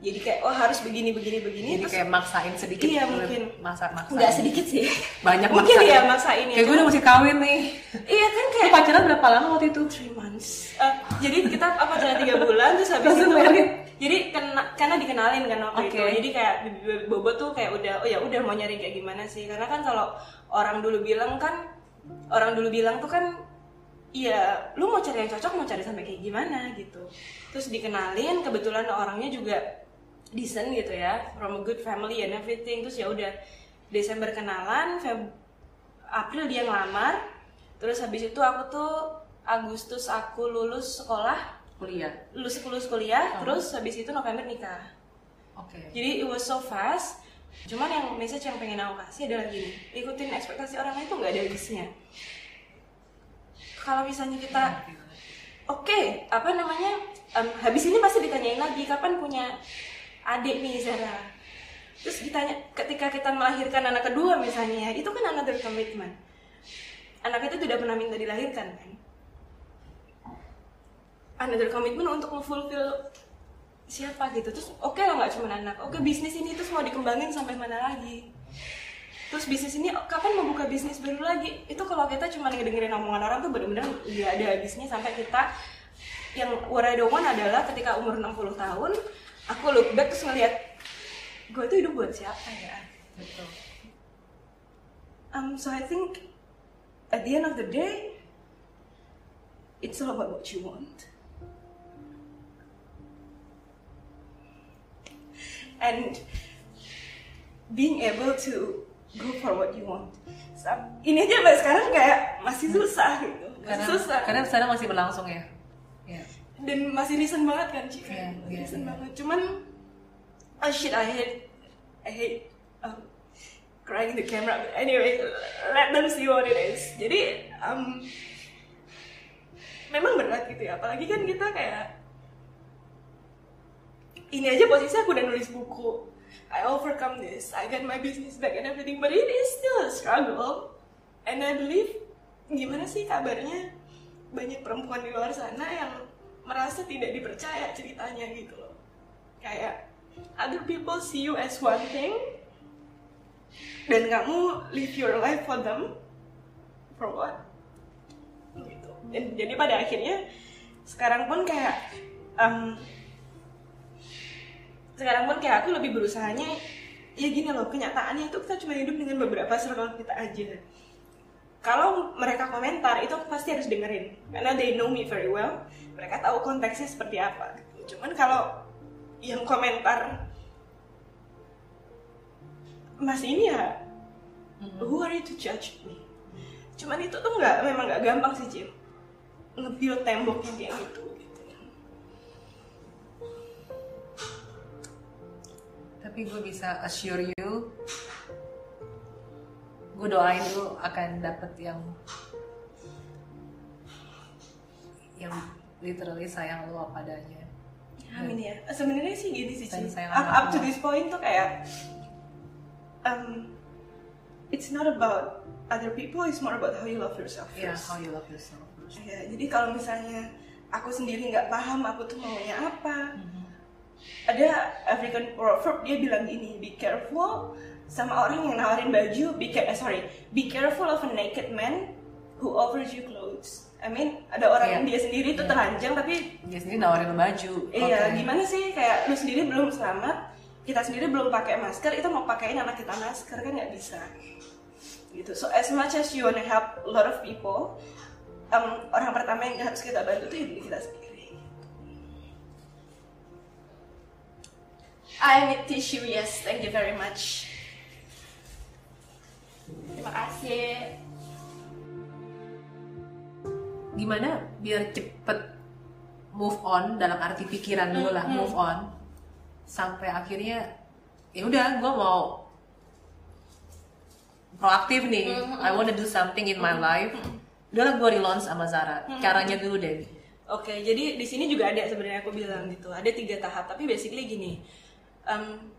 [SPEAKER 2] Jadi kayak oh harus begini begini begini
[SPEAKER 1] jadi
[SPEAKER 2] terus
[SPEAKER 1] kayak maksain sedikit
[SPEAKER 2] Iya,
[SPEAKER 1] gitu.
[SPEAKER 2] mungkin.
[SPEAKER 1] masa maksa
[SPEAKER 2] nggak sedikit sih.
[SPEAKER 1] Banyak
[SPEAKER 2] mungkin
[SPEAKER 1] maksain.
[SPEAKER 2] ya maksain ya
[SPEAKER 1] kayak gue udah mesti kawin nih.
[SPEAKER 2] Iya kan
[SPEAKER 1] Lu
[SPEAKER 2] kayak
[SPEAKER 1] pacaran berapa lama waktu itu?
[SPEAKER 2] Three months. Eh, jadi kita apa jalan tiga bulan terus habis itu
[SPEAKER 1] married?
[SPEAKER 2] jadi kena, karena dikenalin kan waktu
[SPEAKER 1] Oke.
[SPEAKER 2] itu jadi kayak bobo tuh kayak udah oh ya udah mau nyari kayak gimana sih. Karena kan kalau orang dulu bilang kan orang dulu bilang tuh kan Iya, lu mau cari yang cocok mau cari sampai kayak gimana gitu. Terus dikenalin, kebetulan orangnya juga decent gitu ya, from a good family and everything. Terus ya udah Desember kenalan, Feb April dia ngelamar. Terus habis itu aku tuh Agustus aku lulus sekolah,
[SPEAKER 1] kuliah
[SPEAKER 2] lulus lulus kuliah, terus habis itu November nikah.
[SPEAKER 1] oke
[SPEAKER 2] Jadi it was so fast. Cuman yang message yang pengen aku kasih adalah gini, ikutin ekspektasi orang lain itu nggak ada habisnya. Kalau misalnya kita Oke, apa namanya? em, habis ini pasti ditanyain lagi kapan punya adik nih Zara. Terus ditanya ketika kita melahirkan anak kedua misalnya, itu kan another commitment. Anak itu tidak pernah minta dilahirkan kan? Another commitment untuk memfulfill siapa gitu. Terus oke lah nggak cuma anak, oke bisnis ini terus mau dikembangin sampai mana lagi? Terus bisnis ini kapan mau buka bisnis baru lagi? Itu kalau kita cuma ngedengerin omongan orang tuh bener-bener nggak ada habisnya sampai kita yang what I adalah ketika umur 60 tahun aku look back terus ngeliat gue tuh hidup buat siapa ya?
[SPEAKER 1] betul
[SPEAKER 2] Um, so I think at the end of the day, it's all about what you want. And being able to go for what you want. Ini aja sampai sekarang kayak masih susah gitu. Masih
[SPEAKER 1] karena
[SPEAKER 2] susah.
[SPEAKER 1] karena sekarang masih berlangsung ya ya
[SPEAKER 2] Dan masih recent banget kan Cika.
[SPEAKER 1] Iya, iya,
[SPEAKER 2] recent
[SPEAKER 1] iya.
[SPEAKER 2] banget. Cuman, oh shit, I hate, I hate um, crying in the camera. But anyway, let them see what it is. Jadi, um, memang berat gitu ya. Apalagi kan kita kayak, ini aja posisi aku udah nulis buku. I overcome this. I got my business back and everything. But it is still a struggle. And I believe, gimana sih kabarnya banyak perempuan di luar sana yang merasa tidak dipercaya ceritanya gitu loh. Kayak, other people see you as one thing, dan kamu live your life for them, for what? Gitu. Dan, jadi pada akhirnya, sekarang pun kayak, um, sekarang pun kayak aku lebih berusahanya ya gini loh kenyataannya itu kita cuma hidup dengan beberapa circle kita aja. Kalau mereka komentar itu aku pasti harus dengerin. Karena they know me very well mereka tahu konteksnya seperti apa. Cuman kalau yang komentar mas ini ya who are you to judge me? Cuman itu tuh nggak memang nggak gampang sih Jim. Nge-build tembok yang kayak gitu
[SPEAKER 1] tapi gue bisa assure you gue doain lu akan dapet yang yang literally sayang lu apa adanya
[SPEAKER 2] Amin ya. Sebenarnya sih gini sih,
[SPEAKER 1] Sayang-
[SPEAKER 2] Ci. Up, up to this point tuh kayak um, it's not about other people, it's more about how you love yourself first.
[SPEAKER 1] how you love yourself first.
[SPEAKER 2] Ya, jadi kalau misalnya aku sendiri nggak paham aku tuh maunya apa, ada African proverb dia bilang gini, be careful sama orang yang nawarin baju, be care, eh, sorry, be careful of a naked man who offers you clothes. I mean, ada orang yang dia sendiri tuh
[SPEAKER 1] Iya.
[SPEAKER 2] telanjang tapi
[SPEAKER 1] dia sendiri nawarin baju
[SPEAKER 2] Iya,
[SPEAKER 1] Oke.
[SPEAKER 2] gimana sih kayak lu sendiri belum selamat, kita sendiri belum pakai masker itu mau pakaiin anak kita masker kan nggak bisa gitu so as much as you wanna help a lot of people um, orang pertama yang harus kita bantu itu diri kita sendiri I need tissue yes. Thank you very much. Terima kasih.
[SPEAKER 1] Gimana biar cepet move on dalam arti pikiran dulu lah
[SPEAKER 2] Hmm, hmm.
[SPEAKER 1] move on. Sampai akhirnya ya udah gue mau proaktif nih.
[SPEAKER 2] Hmm,
[SPEAKER 1] I wanna do something in my life. Udahlah gue relaunch sama Zara.
[SPEAKER 2] Hmm,
[SPEAKER 1] caranya dulu deh
[SPEAKER 2] Oke, jadi di sini juga ada sebenarnya aku bilang gitu, ada tiga tahap. Tapi basically gini, em,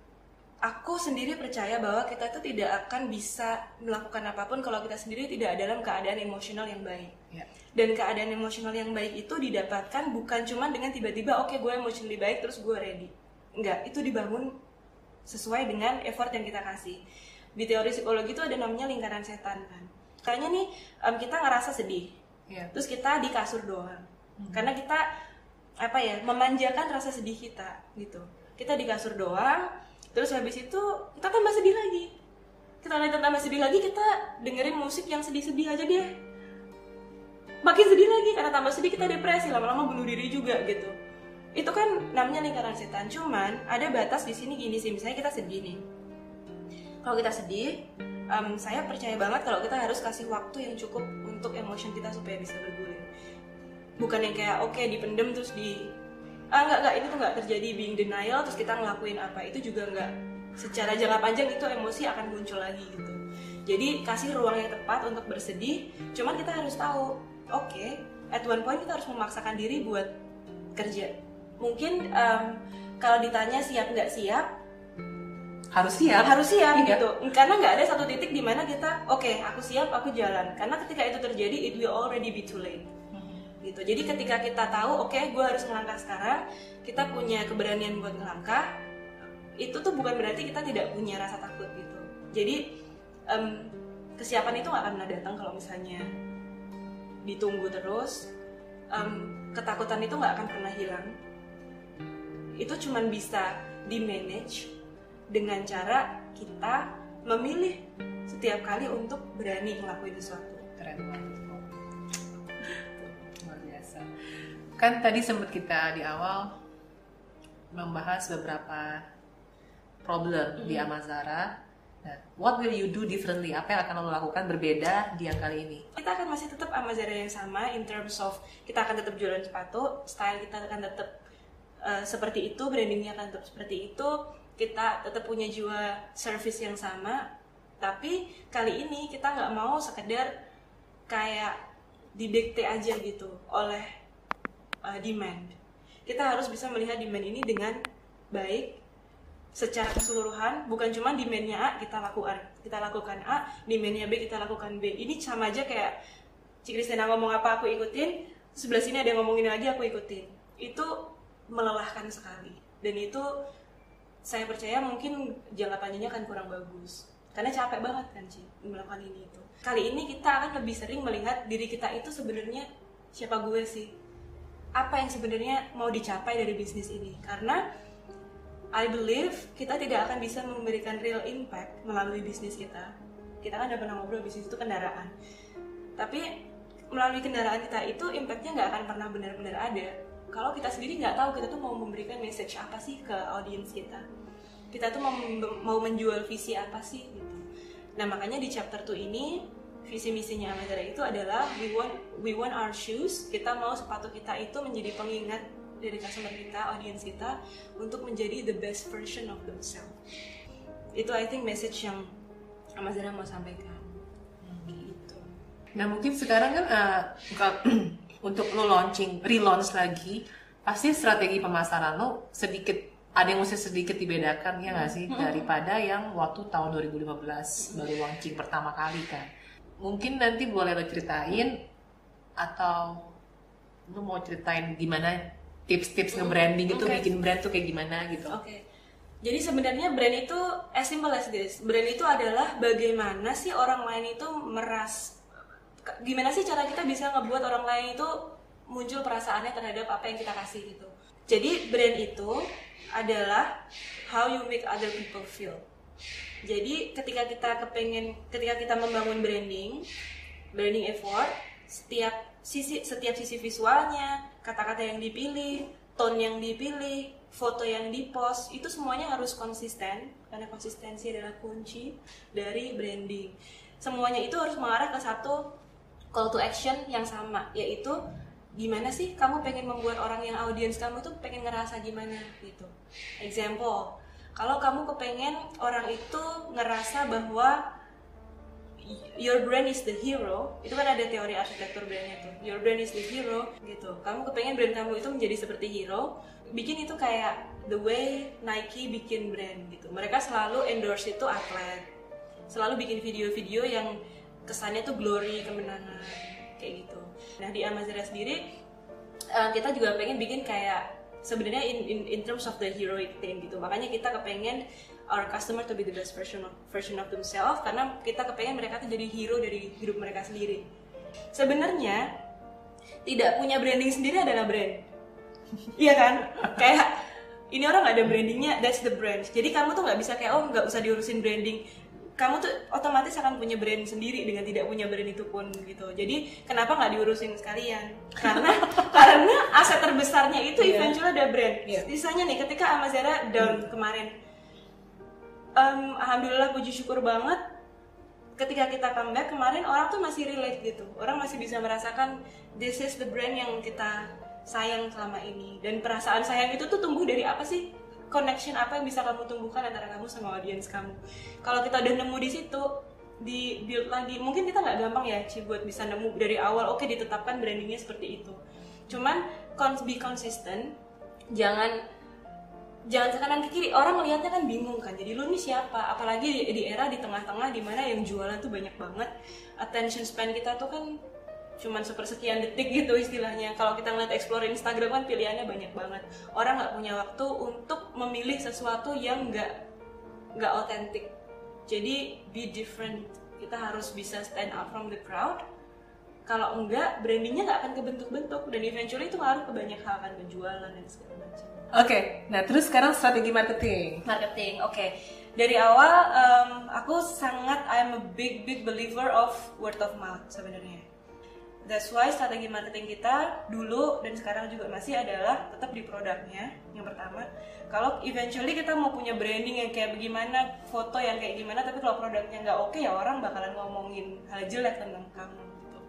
[SPEAKER 2] aku sendiri percaya bahwa kita itu tidak akan bisa melakukan apa pun kalau kita sendiri tidak dalam keadaan emosional yang baik.
[SPEAKER 1] ya.
[SPEAKER 2] Dan keadaan emosional yang baik itu didapatkan bukan cuma dengan tiba-tiba oke gue emotionally baik terus gue ready. Enggak, itu dibangun sesuai dengan effort yang kita kasih. Di teori psikologi itu ada namanya lingkaran setan kan. Kayaknya nih em, kita ngerasa sedih,
[SPEAKER 1] Ya.
[SPEAKER 2] terus kita di kasur doang karena kita apa ya memanjakan rasa sedih kita gitu kita di kasur doang terus habis itu kita tambah sedih lagi. Kita lanjut tambah sedih lagi kita dengerin musik yang sedih-sedih aja deh. Makin sedih lagi karena tambah sedih kita depresi lama-lama bunuh diri juga gitu. Itu kan namanya lingkaran setan cuman ada batas di sini gini sih misalnya kita sedih nih. Kalau kita sedih em, saya percaya banget kalau kita harus kasih waktu yang cukup untuk emotion kita supaya bisa bergulir. Bukan yang kayak oke dipendem terus di ah nggak nggak ini tuh nggak terjadi being denial terus kita ngelakuin apa itu juga nggak secara jangka panjang itu emosi akan muncul lagi gitu. Jadi kasih ruang yang tepat untuk bersedih cuman kita harus tahu oke at one point kita harus memaksakan diri buat kerja. Mungkin em, kalau ditanya siap nggak siap
[SPEAKER 1] harus siap.
[SPEAKER 2] harus siap
[SPEAKER 1] Iya.
[SPEAKER 2] gitu. Karena nggak ada satu titik di mana kita oke aku siap aku jalan. Karena ketika itu terjadi it will already be too late gitu. Jadi ketika kita tahu oke gue harus melangkah sekarang kita punya keberanian buat ngelangkah itu tuh bukan berarti kita tidak punya rasa takut gitu. Jadi em, kesiapan itu nggak akan pernah datang kalau misalnya ditunggu terus Em, ketakutan itu nggak akan pernah hilang. Itu cuman bisa di manage dengan cara kita memilih setiap kali untuk berani ngelakuin sesuatu.
[SPEAKER 1] Keren banget kan tadi sempat kita di awal membahas beberapa problem di Amazara. Nah what will you do differently? Apa yang akan lo lakukan berbeda di yang kali ini?
[SPEAKER 2] Kita akan masih tetap sama Zara yang sama in terms of kita akan tetap jualan sepatu style kita akan tetap uh, seperti itu brandingnya akan tetap seperti itu. Kita tetap punya jiwa service yang sama. Tapi kali ini kita nggak mau sekedar kayak didikte aja gitu oleh uh, demand. Kita harus bisa melihat demand ini dengan baik secara keseluruhan bukan cuma demandnya A kita lakukan kita lakukan A demandnya B kita lakukan B. Ini sama aja kayak Cik Kristina ngomong apa aku ikutin sebelah sini ada yang ngomongin lagi aku ikutin. Itu melelahkan sekali. Dan itu saya percaya mungkin jangka panjangnya akan kurang bagus. Karena capek banget kan Ci melakukan ini itu. Kali ini kita akan lebih sering melihat diri kita itu sebenarnya siapa gue sih apa yang sebenarnya mau dicapai dari bisnis ini karena I believe kita tidak akan bisa memberikan real impact melalui bisnis kita. Kita kan udah pernah ngobrol bisnis itu kendaraan. Tapi melalui kendaraan kita itu impactnya nggak akan pernah benar-benar ada. Kalau kita sendiri nggak tahu kita tuh mau memberikan message apa sih ke audience kita. Kita tuh mau, mau menjual visi apa sih gitu. Nah makanya di chapter 2 ini visi misinya Amazara itu adalah we want we want our shoes. Kita mau sepatu kita itu menjadi pengingat dari customer kita, audience kita untuk menjadi the best version of themselves. Itu I think message yang Amazara mau sampaikan. Gitu.
[SPEAKER 1] Nah mungkin sekarang kan kalau untuk lo launching, relaunch lagi, pasti strategi pemasaran lo sedikit ada yang mesti sedikit dibedakan ya nggak sih daripada yang waktu tahun 2015 baru launching pertama kali kan. Mungkin nanti boleh lo ceritain atau lo mau ceritain gimana tips-tips nge-branding itu bikin brand tuh kayak gimana gitu.
[SPEAKER 2] Oke. Jadi sebenarnya brand itu as simple as this. Brand itu adalah bagaimana sih orang lain itu meras gimana sih cara kita bisa ngebuat orang lain itu muncul perasaannya terhadap apa yang kita kasih gitu. Jadi brand itu adalah how you make other people feel. Jadi ketika kita kepengen, ketika kita membangun branding, branding effort, setiap sisi setiap sisi visualnya, kata-kata yang dipilih, tone yang dipilih, foto yang dipost itu semuanya harus konsisten karena konsistensi adalah kunci dari branding. Semuanya itu harus mengarah ke satu call to action yang sama yaitu gimana sih kamu pengen membuat orang yang audiens kamu tuh pengen ngerasa gimana gitu. Example, kalau kamu kepengen orang itu ngerasa bahwa your brand is the hero itu kan ada teori arsitektur brandnya tuh. Your brand is the hero gitu. Kamu kepengen brand kamu itu menjadi seperti hero bikin itu kayak the way Nike bikin brand gitu. Mereka selalu endorse itu atlet. Selalu bikin video-video yang kesannya tuh glory kemenangan kayak gitu. Nah di Amazara sendiri eh, kita juga pengen bikin kayak sebenarnya in, in in terms of the heroic thing gitu. Makanya kita kepengen our customer to be the best version of version of themselves karena kita kepengen mereka tuh jadi hero dari hidup mereka sendiri. Sebenarnya tidak punya branding sendiri adalah brand. Iya kan? Kayak ini orang nggak ada brandingnya that's the brand. Jadi kamu tuh nggak bisa kayak oh nggak usah diurusin branding kamu tuh otomatis akan punya brand sendiri dengan tidak punya brand itu pun gitu. Jadi kenapa nggak diurusin sekalian? Karena karena aset terbesarnya itu
[SPEAKER 1] Iya.
[SPEAKER 2] eventually ada brand.
[SPEAKER 1] Iya.
[SPEAKER 2] sisanya nih ketika Amazara down kemarin em, alhamdulillah puji syukur banget ketika kita comeback kemarin orang tuh masih relate gitu. Orang masih bisa merasakan this is the brand yang kita sayang selama ini. Dan perasaan sayang itu tuh tumbuh dari apa sih connection apa yang bisa kamu tumbuhkan antara kamu sama audiens kamu? Kalau kita udah nemu di situ di build lagi mungkin kita nggak gampang ya Ci buat bisa nemu dari awal oke ditetapkan brandingnya seperti itu. Cuman cons be consistent jangan jangan ke kanan ke kiri. Orang melihatnya kan bingung kan jadi lu nih siapa? Apalagi di, di era di tengah-tengah di mana yang jualan tuh banyak banget. Attention span kita tuh kan cuman sepersekian detik gitu istilahnya. Kalau kita ngeliat explore Instagram kan pilihannya banyak banget. Orang nggak punya waktu untuk memilih sesuatu yang nggak nggak otentik jadi be different. Kita harus bisa stand out from the crowd. Kalau enggak brandingnya nggak akan kebentuk-bentuk. Dan eventually itu ngaruh ke banyak hal kan penjualan dan segala macam.
[SPEAKER 1] Oke, nah terus sekarang strategi marketing.
[SPEAKER 2] marketing oke. Dari awal em, aku sangat I'm a big big believer of word of mouth sebenarnya that's why strategi marketing kita dulu dan sekarang juga masih adalah tetap di produknya. Yang pertama kalau eventually kita mau punya branding yang kayak bagaimana foto yang kayak gimana tapi kalau produknya nggak oke ya orang bakalan ngomongin hal jelek tentang kamu gitu.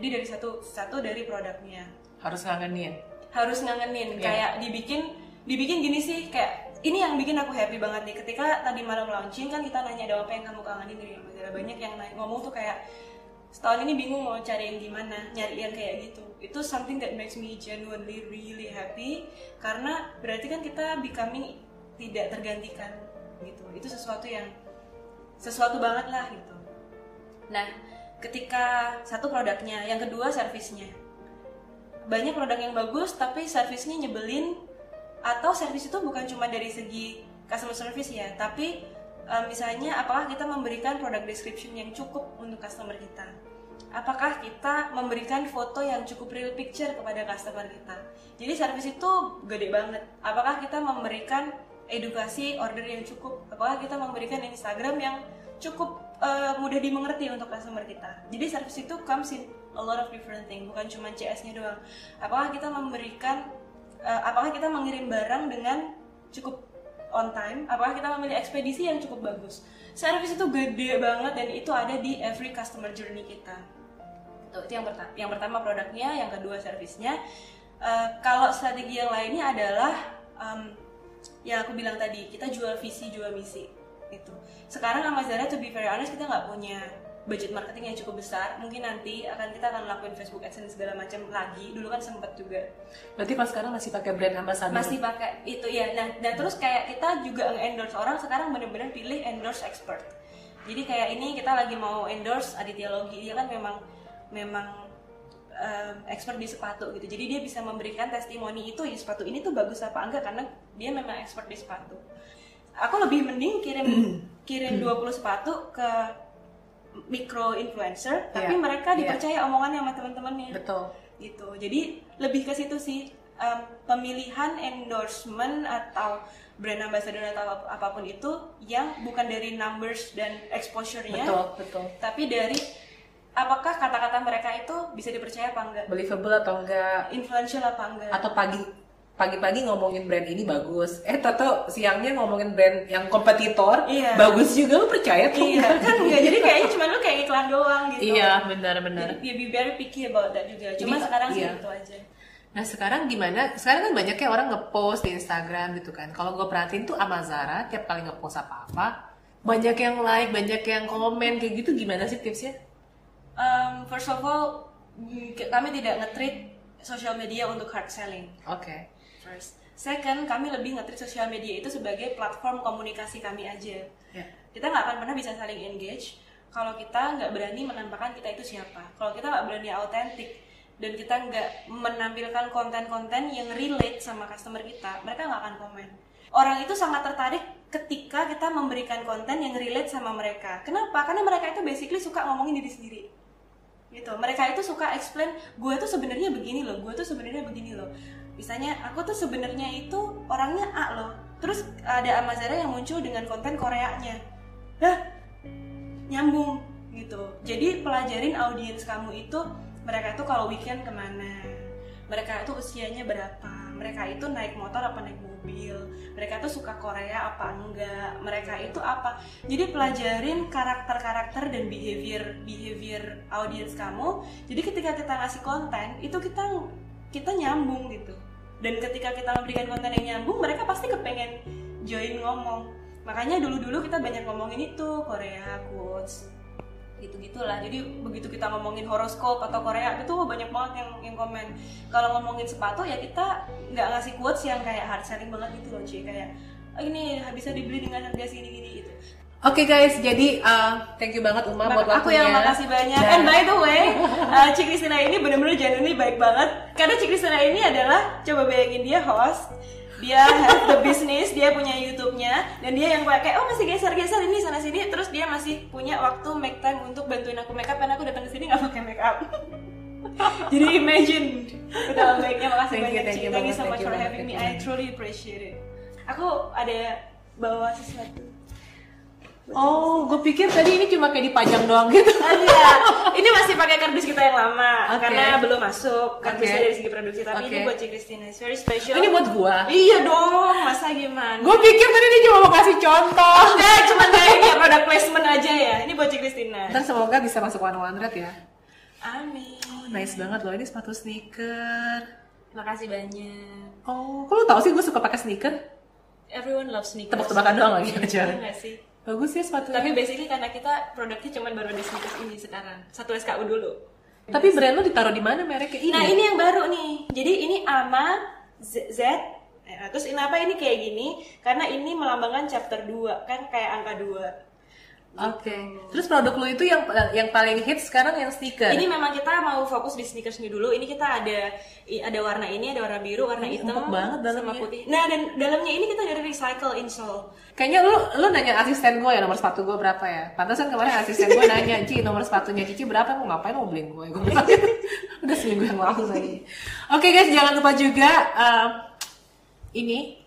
[SPEAKER 2] Jadi dari satu satu dari produknya.
[SPEAKER 1] Harus ngangenin.
[SPEAKER 2] harus ngangenin.
[SPEAKER 1] Iya.
[SPEAKER 2] kayak dibikin dibikin gini sih kayak ini yang bikin aku happy banget nih. Ketika tadi malam launching kan kita nanya ada apa yang kamu kangenin? Dari Amazara banyak yang ngomong tuh kayak setahun ini bingung mau cari yang gimana nyari yang kayak gitu. Itu something that makes me genuinely really happy karena berarti kan kita becoming tidak tergantikan gitu. Itu sesuatu yang sesuatu banget lah gitu. Nah ketika satu produknya yang kedua servisnya. Banyak produk yang bagus tapi servisnya nyebelin atau servis itu bukan cuma dari segi customer service ya tapi eh, misalnya apakah kita memberikan product description yang cukup untuk customer kita apakah kita memberikan foto yang cukup real picture kepada customer kita? Jadi servis itu gede banget. Apakah kita memberikan edukasi order yang cukup? Apakah kita memberikan Instagram yang cukup eh, mudah dimengerti untuk customer kita? Jadi servis itu comes in a lot of different thing bukan cuma CS-nya doang. Apakah kita memberikan eh, apakah kita mengirim barang dengan cukup on time? Apakah kita memilih ekspedisi yang cukup bagus? Servis itu gede banget dan itu ada di every customer journey kita Tuh, itu yang pertama yang pertama produknya yang kedua servisnya. Eh, kalau strategi yang lainnya adalah em, yang aku bilang tadi kita jual visi jual misi itu sekarang Amazara to be very honest kita nggak punya budget marketing yang cukup besar. Mungkin nanti akan kita akan lakuin Facebook AdSense segala macam lagi. Dulu kan sempat juga.
[SPEAKER 1] Berarti pas sekarang masih pakai brand ambassador.
[SPEAKER 2] masih pakai itu ya nah dan terus kayak kita juga nge-endorse orang sekarang bener-bener pilih endorse expert. Jadi kayak ini kita lagi mau endorse Aditya Logi dia kan memang memang em, expert di sepatu gitu. Jadi dia bisa memberikan testimoni itu ya sepatu ini tuh bagus apa enggak? Karena dia memang expert di sepatu. Aku lebih mending kirim kirim 20 sepatu ke micro influencer tapi
[SPEAKER 1] Iya,
[SPEAKER 2] mereka
[SPEAKER 1] iya.
[SPEAKER 2] dipercaya omongannya sama teman-temannya.
[SPEAKER 1] Betul.
[SPEAKER 2] gitu. Jadi lebih ke situ sih em, pemilihan endorsement atau brand ambassador atau ap- apa pun itu yang bukan dari numbers dan exposure-nya
[SPEAKER 1] betul betul.
[SPEAKER 2] tapi dari apakah kata-kata mereka itu bisa dipercaya apa enggak
[SPEAKER 1] believable atau enggak
[SPEAKER 2] influential apa enggak
[SPEAKER 1] atau pagi pagi-pagi ngomongin brand ini bagus eh tato siangnya ngomongin brand yang kompetitor
[SPEAKER 2] Iya.
[SPEAKER 1] bagus juga lu percaya tuh
[SPEAKER 2] iya kan enggak jadi kayaknya cuma lu kayak iklan doang gitu
[SPEAKER 1] iya benar-benar
[SPEAKER 2] ya be very picky about that juga cuma
[SPEAKER 1] Jadi,
[SPEAKER 2] sekarang sih
[SPEAKER 1] iya.
[SPEAKER 2] itu aja
[SPEAKER 1] Nah sekarang gimana? Sekarang kan banyaknya orang ngepost di Instagram gitu kan. Kalau gue perhatiin tuh sama Zara tiap kali ngepost apa-apa, banyak yang like, banyak yang komen kayak gitu. Gimana sih tipsnya?
[SPEAKER 2] Um, first of all kami tidak nge-treat social media untuk hard selling.
[SPEAKER 1] Oke.
[SPEAKER 2] first. Second kami lebih nge-treat social media itu sebagai platform komunikasi kami aja.
[SPEAKER 1] Ya.
[SPEAKER 2] kita nggak akan pernah bisa saling engage kalau kita nggak berani menampakkan kita itu siapa. Kalau kita nggak berani autentik dan kita nggak menampilkan konten-konten yang relate sama customer kita mereka nggak akan komen. Orang itu sangat tertarik ketika kita memberikan konten yang relate sama mereka. Kenapa? Karena mereka itu basically suka ngomongin diri sendiri gitu. Mereka itu suka explain gue tuh sebenarnya begini loh gue tuh sebenarnya begini loh. Misalnya aku tuh sebenarnya itu orangnya A loh. Terus ada Amazara yang muncul dengan konten Koreanya. Hah? nyambung. Gitu. Jadi pelajarin audiens kamu itu mereka itu kalau weekend ke mana? Mereka itu usianya berapa mereka itu naik motor apa naik mobil? Mereka itu suka Korea apa enggak? Mereka itu apa? Jadi pelajarin karakter-karakter dan behavior behavior audiens kamu. Jadi ketika kita ngasih konten itu kita kita nyambung gitu. Dan ketika kita memberikan konten yang nyambung mereka pasti kepengen join ngomong. Makanya dulu-dulu kita banyak ngomongin itu Korea quotes gitu gitulah jadi begitu kita ngomongin horoskop atau Korea itu banyak banget yang yang komen. Kalau ngomongin sepatu ya kita nggak ngasih quotes yang kayak hard selling banget gitu loh Ci kayak "Oh, ini bisa dibeli dengan harga segini gini gitu.
[SPEAKER 1] Oke guys, jadi uh, thank you banget Uma buat
[SPEAKER 2] aku
[SPEAKER 1] waktunya.
[SPEAKER 2] yang makasih banyak.
[SPEAKER 1] Dan-
[SPEAKER 2] and by the way uh, Cik Kristina ini bener-bener genuinely baik banget. Karena Cik Kristina ini adalah coba bayangin dia host dia have the business, dia punya YouTube-nya dan dia yang pakai oh masih geser-geser ini sana sini terus dia masih punya waktu make time untuk bantuin aku make up karena aku datang ke sini nggak pakai make up. Jadi imagine betapa baiknya makasih
[SPEAKER 1] Thank you,
[SPEAKER 2] banyak
[SPEAKER 1] thank you
[SPEAKER 2] Thank you so much for having me. I truly appreciate it. Aku ada bawa sesuatu.
[SPEAKER 1] Oh, gue pikir tadi ini cuma kayak dipajang doang gitu.
[SPEAKER 2] Ah, iya. ini masih pakai kardus kita yang lama
[SPEAKER 1] Oke.
[SPEAKER 2] karena belum masuk kardusnya
[SPEAKER 1] Oke.
[SPEAKER 2] dari segi produksi tapi
[SPEAKER 1] Oke.
[SPEAKER 2] ini buat Cik Christina it's very special
[SPEAKER 1] Ini buat gua.
[SPEAKER 2] iya dong masa gimana
[SPEAKER 1] Gue pikir tadi dia cuma mau kasih contoh.
[SPEAKER 2] enggak cuma kayaknya product placement aja ya ini buat Cik Christina
[SPEAKER 1] Ntar semoga bisa masuk one one ya.
[SPEAKER 2] amin
[SPEAKER 1] Nice banget loh, ini sepatu sneaker.
[SPEAKER 2] makasih banyak
[SPEAKER 1] Oh, kok lu tau sih gue suka pakai sneaker?
[SPEAKER 2] everyone loves sneakers
[SPEAKER 1] Tebak-tebakan doang lagi aja.
[SPEAKER 2] Iya nggak sih
[SPEAKER 1] Bagus ya sepatunya.
[SPEAKER 2] tapi basically karena kita produknya cuma baru ada sneakers ini sekarang satu SKU dulu
[SPEAKER 1] Tapi brand lu ditaruh di mana mereknya ini?
[SPEAKER 2] Nah ini yang baru nih. Jadi ini AMA Z, Z. Eh, terus kenapa ini kayak gini? Karena ini melambangkan chapter 2 kan kayak angka 2.
[SPEAKER 1] Oke. Terus produk lu itu yang yang paling hits sekarang yang sneaker.
[SPEAKER 2] Ini memang kita mau fokus di sneakers ini dulu. Ini kita ada ada warna ini, ada warna biru, warna
[SPEAKER 1] Ini
[SPEAKER 2] hitam,
[SPEAKER 1] banget dalamnya.
[SPEAKER 2] sama putih. Nah dan dalamnya ini kita dari recycle insole.
[SPEAKER 1] Kayaknya lu lu nanya asisten gue ya nomor sepatu gue berapa ya? Pantesan kemarin asisten gue nanya, Ci nomor sepatunya Cici berapa? Mau ngapain mau beliin gue? Gue bilang, udah seminggu yang lalu lagi. Oke guys, jangan lupa juga um, ini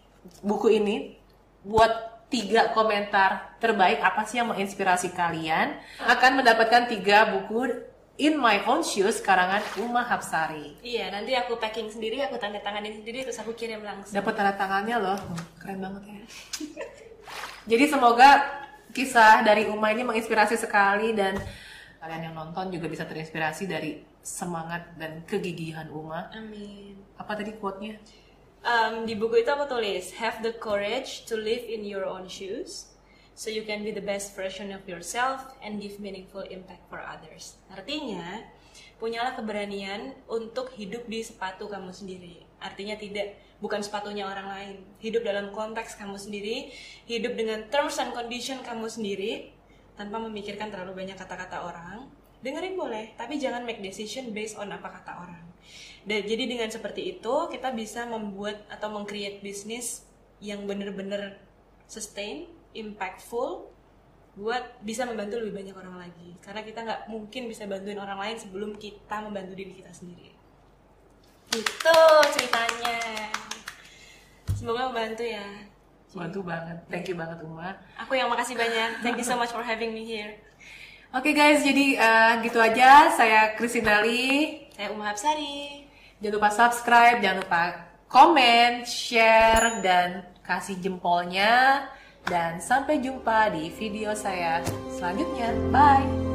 [SPEAKER 1] buku ini buat tiga komentar terbaik apa sih yang menginspirasi kalian akan mendapatkan tiga buku In My Own Shoes karangan Uma Hapsari.
[SPEAKER 2] Iya, nanti aku packing sendiri, aku tanda tanganin sendiri, terus aku kirim langsung.
[SPEAKER 1] Dapat tanda tangannya loh, keren banget ya. Jadi semoga kisah dari Uma ini menginspirasi sekali dan kalian yang nonton juga bisa terinspirasi dari semangat dan kegigihan Uma.
[SPEAKER 2] Amin.
[SPEAKER 1] Apa tadi quote-nya?
[SPEAKER 2] Um, di buku itu aku tulis have the courage to live in your own shoes so you can be the best version of yourself and give meaningful impact for others. Artinya, punyalah keberanian untuk hidup di sepatu kamu sendiri. Artinya tidak bukan sepatunya orang lain. Hidup dalam konteks kamu sendiri, hidup dengan terms and condition kamu sendiri tanpa memikirkan terlalu banyak kata-kata orang. Dengerin boleh, tapi jangan make decision based on apa kata orang. Dan jadi dengan seperti itu kita bisa membuat atau meng-create bisnis yang bener-bener sustain, impactful, buat bisa membantu lebih banyak orang lagi. Karena kita nggak mungkin bisa bantuin orang lain sebelum kita membantu diri kita sendiri. Itu ceritanya. bantu ya.
[SPEAKER 1] Bantu banget. Thank you banget Uma.
[SPEAKER 2] Aku yang makasih banyak. Thank you so much for having me here.
[SPEAKER 1] Oke guys, jadi eh, gitu aja. Saya Kristinali.
[SPEAKER 2] Saya Uma Hapsari.
[SPEAKER 1] Jangan lupa subscribe, jangan lupa komen, share, dan kasih jempolnya. Dan sampai jumpa di video saya selanjutnya. Bye!